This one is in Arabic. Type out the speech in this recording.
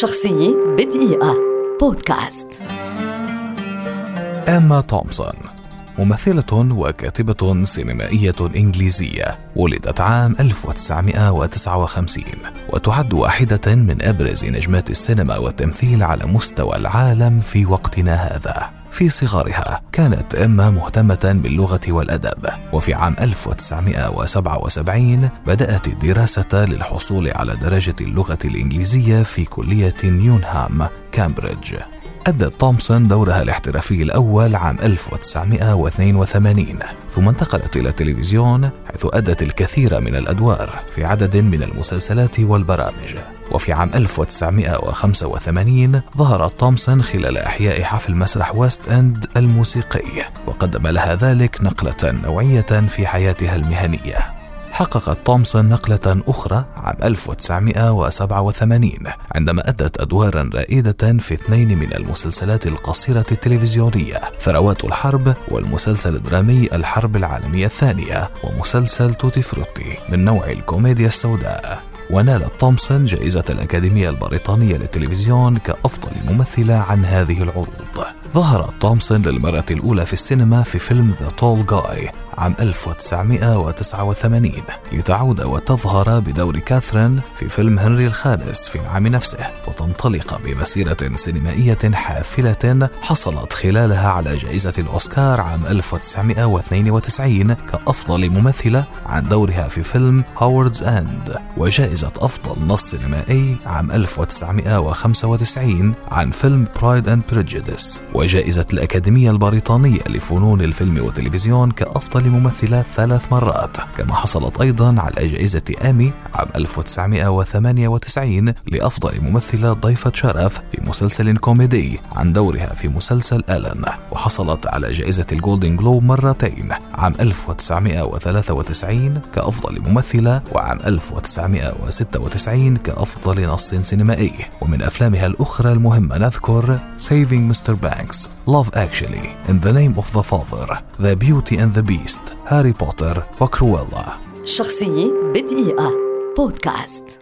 شخصية بدقيقة. بودكاست. إما تومسون ممثلة وكاتبة سينمائية إنجليزية ولدت عام 1959 وتعد واحدة من أبرز نجمات السينما والتمثيل على مستوى العالم في وقتنا هذا. في صغرها كانت إما مهتمة باللغة والأدب. وفي عام 1977 بدأت الدراسة للحصول على درجة اللغة الإنجليزية في كلية نيونهام كامبريدج. أدت تومسون دورها الاحترافي الأول عام 1982 ثم انتقلت إلى التلفزيون حيث أدت الكثير من الأدوار في عدد من المسلسلات والبرامج. وفي عام 1985 ظهرت تومسون خلال إحياء حفل مسرح ويست أند الموسيقي وقدم لها ذلك نقلة نوعية في حياتها المهنية. حققت تومسون نقلة أخرى عام 1987 عندما أدت أدوارا رائدة في اثنين من المسلسلات القصيرة التلفزيونية ثروات الحرب والمسلسل الدرامي الحرب العالمية الثانية ومسلسل توتي فروتي من نوع الكوميديا السوداء. ونالت تومسون جائزة الأكاديمية البريطانية للتلفزيون كأفضل ممثلة عن هذه العروض. ظهرت تومسون للمرة الأولى في السينما في فيلم The Tall Guy عام 1989 لتعود وتظهر بدور كاثرين في فيلم هنري الخامس في العام نفسه وتنطلق بمسيرة سينمائية حافلة حصلت خلالها على جائزة الأوسكار عام 1992 كأفضل ممثلة عن دورها في فيلم Howards End وجائزة أفضل نص سينمائي عام 1995 عن فيلم Pride and Prejudice وجائزة الأكاديمية البريطانية لفنون الفيلم والتلفزيون كأفضل ممثلة ثلاث مرات كما حصلت أيضا على جائزة إيمي عام 1998 لأفضل ممثلة ضيفة شرف في مسلسل كوميدي عن دورها في مسلسل ألن وحصلت على جائزة ال Golden Globe مرتين عام 1993 كأفضل ممثلة وعام 1996 كأفضل نص سينمائي ومن أفلامها الأخرى المهمة نذكر Saving Mr. Banks Love Actually In the Name of the Father The Beauty and the Beast هاري بوتر وكرويلا. شخصية بدقيقة. بودكاست.